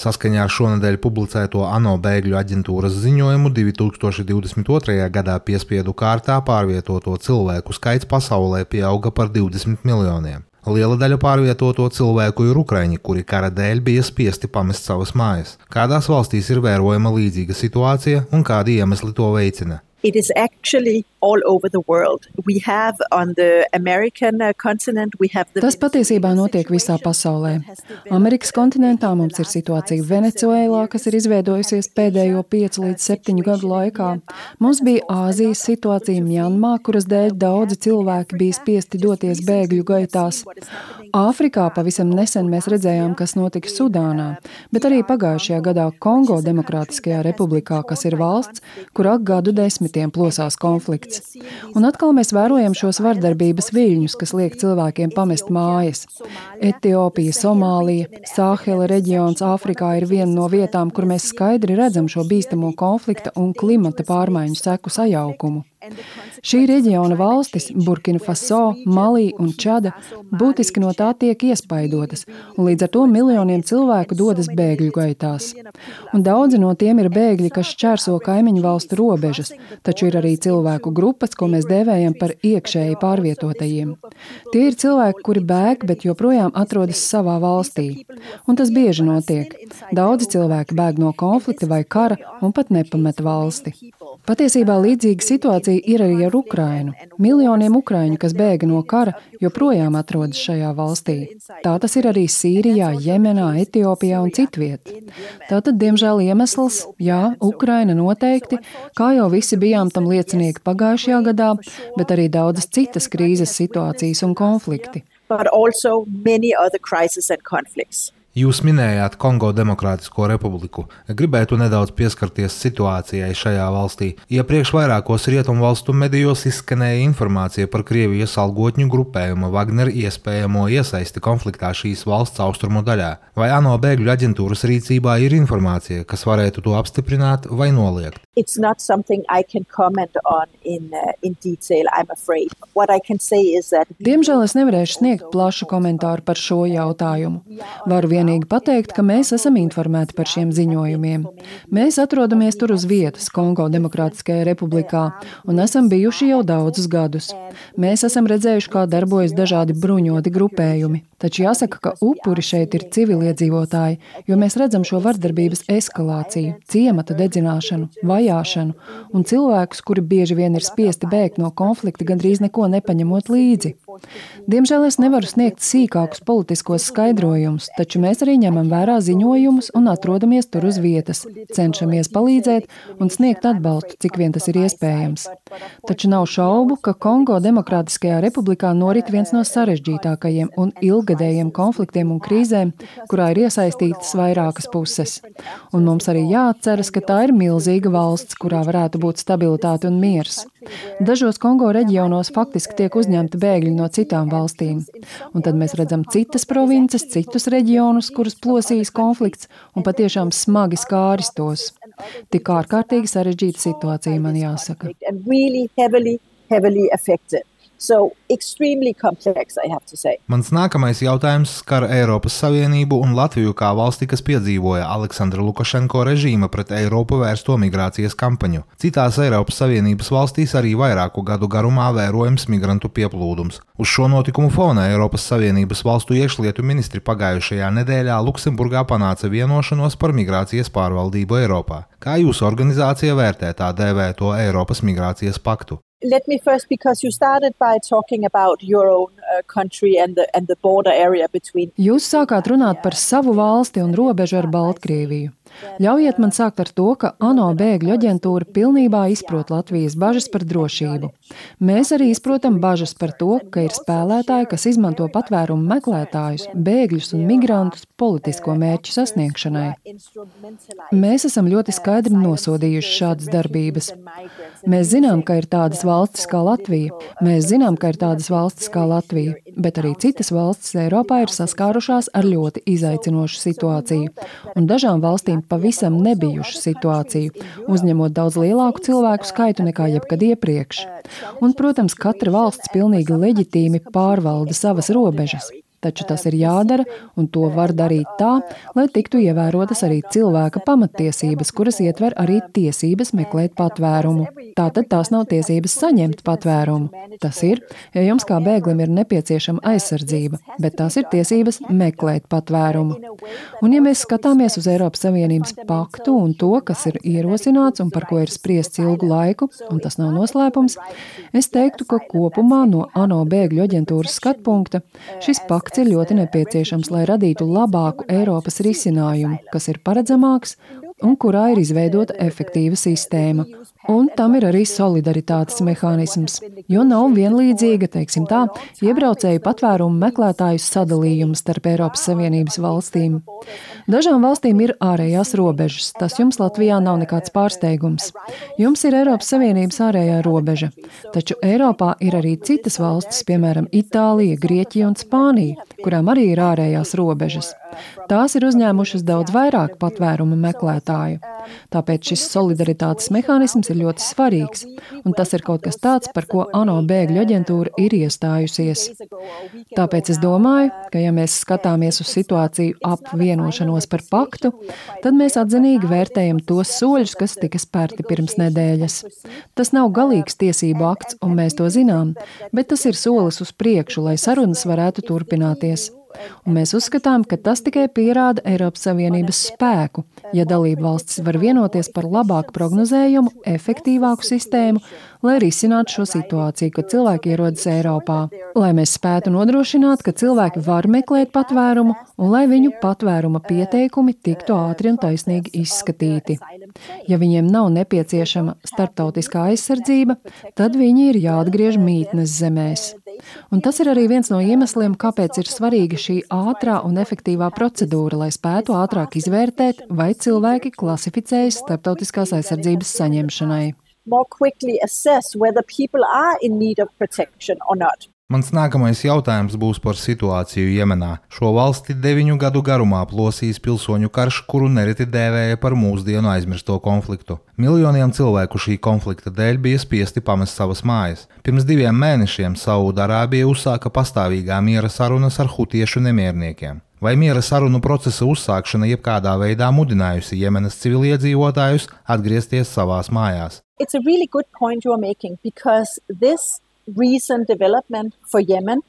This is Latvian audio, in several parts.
Saskaņā ar šonadēļ publicēto ANO bēgļu aģentūras ziņojumu 2022. gadā piespiedu kārtā pārvietoto cilvēku skaits pasaulē pieauga par 20 miljoniem. Liela daļa pārvietoto cilvēku ir ukraiņi, kuri kara dēļ bija spiesti pamest savas mājas. Kādās valstīs ir vērojama līdzīga situācija un kādi iemesli to veicina? It is actually all over the world. We have on the American uh, continent, we have the Tas patiesībā notiek visā pasaulē. Amerikas kontinentā mums ir situācija Venecuēlā, kas ir izveidojusies pēdējo 5 līdz 7 gadu laikā. Mums bija Āzijas situācija Mjanmā, kuras dēļ daudzi cilvēki bija spiesti doties bēgļu gaitās. Āfrikā pavisam nesen mēs redzējām, kas notika Sudānā, bet arī pagājušajā gadā Kongo Demokrātiskajā republikā, kas ir valsts, kurā gadu desmit desmitiem plosās konflikts. Un atkal mēs vērojam šos vardarbības viļņus, kas liek cilvēkiem pamest mājas. Etiopija, Somālija, Sāhela reģions Āfrikā ir viena no vietām, kur mēs skaidri redzam šo bīstamo konflikta un klimata pārmaiņu seku sajaukumu. Šī reģiona valstis, Burkina Faso, Malī un Čada, būtiski no tā tiek iespaidotas, un līdz ar to miljoniem cilvēku dodas bēgļu gaitās. Un daudzi no tiem ir bēgļi, kas šķērso kaimiņu valstu robežas, taču ir arī cilvēku grupas, ko mēs dēvējam par iekšēji pārvietotajiem. Tie ir cilvēki, kuri bēg, bet joprojām atrodas savā valstī. Un tas bieži notiek. Daudzi cilvēki bēg no konflikta vai kara un pat nepamet valsti. Patiesībā līdzīga situācija ir arī ar Ukrainu. Miljoniem ukraiņu, kas bēga no kara, joprojām atrodas šajā valstī. Tā tas ir arī Sīrijā, Jemenā, Etiopijā un citviet. Tātad, diemžēl, iemesls, jā, Ukraina noteikti, kā jau visi bijām tam liecinieki pagājušajā gadā, bet arī daudzas citas krīzes situācijas un konflikti. But also many other crises and conflicts. Jūs minējāt Kongo Demokrātisko republiku. Gribētu nedaudz pieskarties situācijai šajā valstī. Iepriekš vairākos rietumu valstu medijos izskanēja informācija par Krievijas algotņu grupējumu Wagner iespējamo iesaisti konfliktā šīs valsts austrumu daļā. Vai ANO bēgļu aģentūras rīcībā ir informācija, kas varētu to apstiprināt vai noliegt? It's not something I can comment on in, uh, in detail, I'm afraid. What I can say is that... Diemžēl es nevarēšu sniegt plašu komentāru par šo jautājumu. Varu vienīgi pateikt, ka mēs esam informēti par šiem ziņojumiem. Mēs atrodamies tur uz vietas, Kongo Demokrātiskajā republikā, un esam bijuši jau daudzus gadus. Mēs esam redzējuši, kā darbojas dažādi bruņoti grupējumi. Taču jāsaka, ka upuri šeit ir civiliedzīvotāji, jo mēs redzam šo vardarbības eskalāciju, ciemata dedzināšanu, vajāšanu un cilvēkus, kuri bieži vien ir spiesti bēgt no konflikta, gandrīz neko nepaņemot līdzi. Diemžēl es nevaru sniegt sīkākus politiskos skaidrojumus, taču mēs arī ņemam vērā ziņojumus un atrodamies tur uz vietas, cenšamies palīdzēt un sniegt atbalstu, cik vien tas ir iespējams. Taču nav šaubu, ka Kongo Demokrātiskajā republikā norit viens no sarežģītākajiem un ilgadējiem konfliktiem un krīzēm, kurā ir iesaistītas vairākas puses. Un mums arī jāatceras, ka tā ir milzīga valsts, kurā varētu būt stabilitāte un miers. Dažos Kongo reģionos faktiski tiek uzņemti bēgļi no citām valstīm. Un tad mēs redzam citas provinces, citus reģionus, kurus plosīs konflikts un patiešām smagi skāris tos. Tik ārkārtīgi sarežģīta situācija, man jāsaka. Heavily affected. So complex, Mans nākamais jautājums skar Eiropas Savienību un Latviju kā valsti, kas piedzīvoja Aleksandra Lukašenko režīma pret Eiropu vērsto migrācijas kampaņu. Citās Eiropas Savienības valstīs arī vairāku gadu garumā vērojams migrantu pieplūdums. Uz šo notikumu fona Eiropas Savienības valstu iekšlietu ministri pagājušajā nedēļā Luksemburgā panāca vienošanos par migrācijas pārvaldību Eiropā. Kā jūsu organizācija vērtē tā dēvēto Eiropas migrācijas paktu? Let me first, because you started by talking about your own uh, country and the, and the border area between. Jūs sākāt runāt par savu valsti un robežu ar Baltkrieviju. Ļaujiet man sākt ar to, ka ANO bēgļu aģentūra pilnībā izprot Latvijas bažas par drošību. Mēs arī izprotam bažas par to, ka ir spēlētāji, kas izmanto patvērumu meklētājus, bēgļus un migrantus politisko mērķu sasniegšanai. Mēs esam ļoti skaidri nosodījuši šādas darbības. Mēs zinām, ka ir tādas valstis kā Latvija, mēs zinām, ka ir tādas valstis kā Latvija, bet arī citas valstis Eiropā ir saskārušās ar ļoti izaicinošu situāciju, un dažām valstīm pavisam nebijušu situāciju, uzņemot daudz lielāku cilvēku skaitu nekā jebkad iepriekš. Un, protams, katra valsts pilnīgi leģitīmi pārvalda savas robežas. Taču tas ir jādara, un to var darīt tā, lai tiktu ievērotas arī cilvēka pamattiesības, kuras ietver arī tiesības meklēt patvērumu. Tātad tās nav tiesības saņemt patvērumu. Tas ir, ja jums kā bēglim ir nepieciešama aizsardzība, bet tās ir tiesības meklēt patvērumu. Un ja mēs skatāmies uz Eiropas Savienības paktu un to, kas ir ierosināts un par ko ir spriests ilgu laiku, un tas nav noslēpums, es teiktu, ka kopumā no ANO bēgļu aģentūras skatpunkta šis pakts akts ir ļoti nepieciešams, lai radītu labāku Eiropas risinājumu, kas ir paredzamāks un kurā ir izveidota efektīva sistēma. Un tam ir arī solidaritātes mehānisms, jo nav vienlīdzīga, teiksim tā, iebraucēju patvērumu meklētāju sadalījums starp Eiropas Savienības valstīm. Dažām valstīm ir ārējās robežas, tas jums Latvijā nav nekāds pārsteigums. Jums ir Eiropas Savienības ārējā robeža, taču Eiropā ir arī citas valstis, piemēram, Itālija, Grieķija un Spānija, kurām arī ir ārējās robežas. Tās ir uzņēmušas daudz vairāk patvērumu meklētāju. Tāpēc šis solidaritātes mehānisms ir ļoti svarīgs, un tas ir kaut kas tāds, par ko ANO bēgļu aģentūra ir iestājusies. Tāpēc es domāju, ka ja mēs skatāmies uz situāciju ap vienošanos par paktu, tad mēs atzinīgi vērtējam tos soļus, kas tika spērti pirms nedēļas. Tas nav galīgs tiesību akts, un mēs to zinām, bet tas ir solis uz priekšu, lai sarunas varētu turpināties. Un mēs uzskatām, ka tas tikai pierāda Eiropas Savienības spēku, ja dalību valstis var vienoties par labāku prognozējumu, efektīvāku sistēmu, lai risinātu šo situāciju, kad cilvēki ierodas Eiropā, lai mēs spētu nodrošināt, ka cilvēki var meklēt patvērumu un lai viņu patvēruma pieteikumi tiktu ātri un taisnīgi izskatīti. Ja viņiem nav nepieciešama starptautiskā aizsardzība, tad viņi ir jāatgriež mītnes zemēs. Un tas ir arī viens no iemesliem, kāpēc ir svarīga šī ātrā un efektīvā procedūra, lai spētu ātrāk izvērtēt, vai cilvēki klasificējas starptautiskās aizsardzības saņemšanai. More quickly assess whether people are in need of protection or not. Mans nākamais jautājums būs par situāciju Jemenā. Šo valsti deviņu gadu garumā plosīs pilsoņu karš, kuru nereti dēvēja par mūsdienu aizmirsto konfliktu. Miljoniem cilvēku šī konflikta dēļ bija spiesti pamest savas mājas. Pirms diviem mēnešiem Saudārābija uzsāka pastāvīgā miera sarunas ar hutiešu nemierniekiem. Vai miera sarunu procesa uzsākšana jebkādā veidā mudinājusi Jemenas civiliedzīvotājus atgriezties savās mājās? It's a really good point you're making because this recent development for Yemen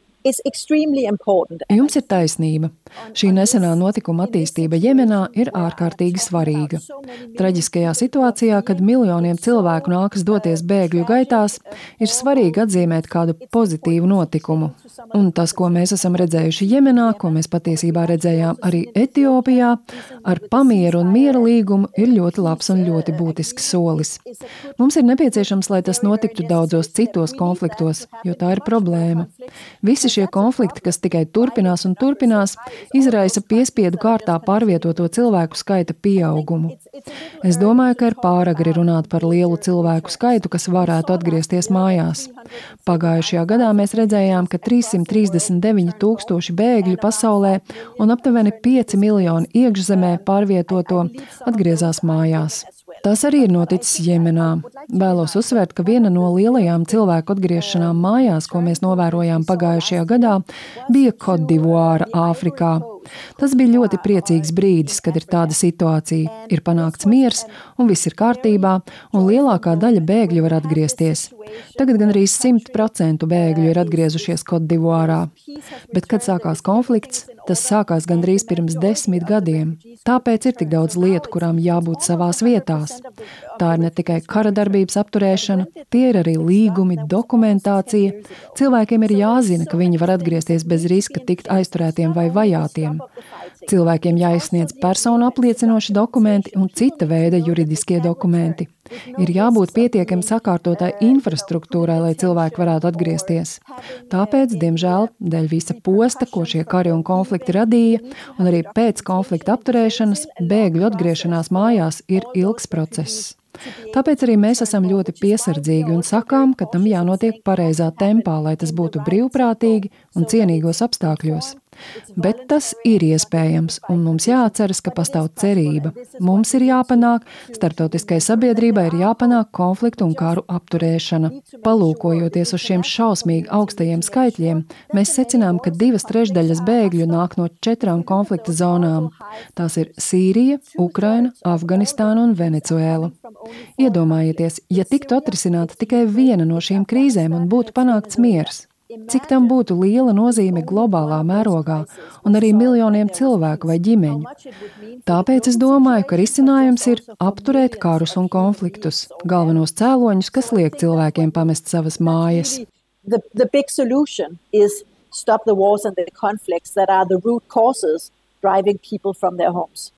Jums ir taisnība. Šī nesenā notikuma attīstība Jemenā ir ārkārtīgi svarīga. Traģiskajā situācijā, kad miljoniem cilvēku nākas doties bēgļu gaitās, ir svarīgi atzīmēt kādu pozitīvu notikumu. Un tas, ko mēs esam redzējuši Jemenā, ko mēs patiesībā redzējām arī Etiopijā, ar pamieru un miera līgumu, ir ļoti labs un ļoti būtisks solis. Mums ir nepieciešams, lai tas notiktu daudzos citos konfliktos, jo tā ir problēma. Visi šie konflikti, kas tikai turpinās un turpinās, izraisa piespiedu kārtā pārvietoto cilvēku skaita pieaugumu. Es domāju, ka ir pāragri runāt par lielu cilvēku skaitu, kas varētu atgriezties mājās. Pagājušajā gadā mēs redzējām, ka 339 tūkstoši bēgļu pasaulē un aptuveni 5 miljoni iekšzemē pārvietoto atgriezās mājās. Tas arī ir noticis Jemenā. Vēlos uzsvērt, ka viena no lielajām cilvēku atgriešanām mājās, ko mēs novērojām pagājušajā gadā, bija Kodivāra, Āfrikā. Tas bija ļoti priecīgs brīdis, kad ir tāda situācija. Ir panākts miers, un viss ir kārtībā, un lielākā daļa bēgļu var atgriezties. Tagad gan arī 100% bēgļu ir atgriezušies Kodivārā. Bet, kad sākās konflikts, tas sākās gandrīz pirms desmit gadiem. Tāpēc ir tik daudz lietu, kurām jābūt savās vietās. Tā ir ne tikai kara darbības apturēšana, tie ir arī līgumi, dokumentācija. Cilvēkiem ir jāzina, ka viņi var atgriezties bez riska tikt aizturētiem vai vajātiem. Cilvēkiem jāizsniedz personu apliecinoši dokumenti un cita veida juridiskie dokumenti. Ir jābūt pietiekami sakārtotai infrastruktūrai, lai cilvēki varētu atgriezties. Tāpēc, diemžēl, dēļ visa posta, ko šie kari un konflikti radīja, un arī pēc konflikta apturēšanas, bēgļu atgriešanās mājās ir ilgs process. Tāpēc arī mēs esam ļoti piesardzīgi un sakām, ka tam jānotiek pareizā tempā, lai tas būtu brīvprātīgi un cienīgos apstākļos. Bet tas ir iespējams, un mums jāatceras, ka pastāv cerība. Mums ir jāpanāk, starptautiskai sabiedrībai ir jāpanāk konfliktu un kāru apturēšana. Palūkojoties uz šiem šausmīgi augstajiem skaitļiem, mēs secinām, ka divas trešdaļas bēgļu nāk no četrām konflikta zonām. Tās ir Sīrija, Ukraina, Afganistāna un Venecuēla. Iedomājieties, ja tiktu atrisināta tikai viena no šīm krīzēm un būtu panākts miers. Cik tam būtu liela nozīme globālā mērogā un arī miljoniem cilvēku vai ģimeņu. Tāpēc es domāju, ka risinājums ir apturēt karus un konfliktus, galvenos cēloņus, kas liek cilvēkiem pamest savas mājas. The, the big solution is stop the wars and the conflicts that are the root causes driving people from their homes.